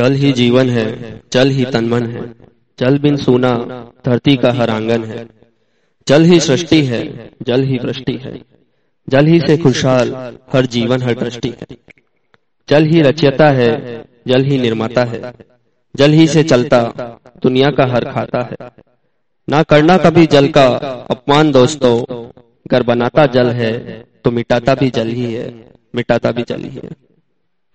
जल ही जीवन है जल ही तनमन है। जल बिन सूना, धरती का हर आँगन है। जल ही सृष्टि है, जल ही वृष्टि है। जल ही से खुशहाल हर जीवन, हर दृष्टि है। जल ही रचयता है, जल ही निर्माता है। जल ही से चलता, दुनिया का हर खाता है। ना करना कभी जल का अपमान दोस्तों अगर बनाता जल है तो मिटाता भी जल ही है, मिटाता भी जल ही है।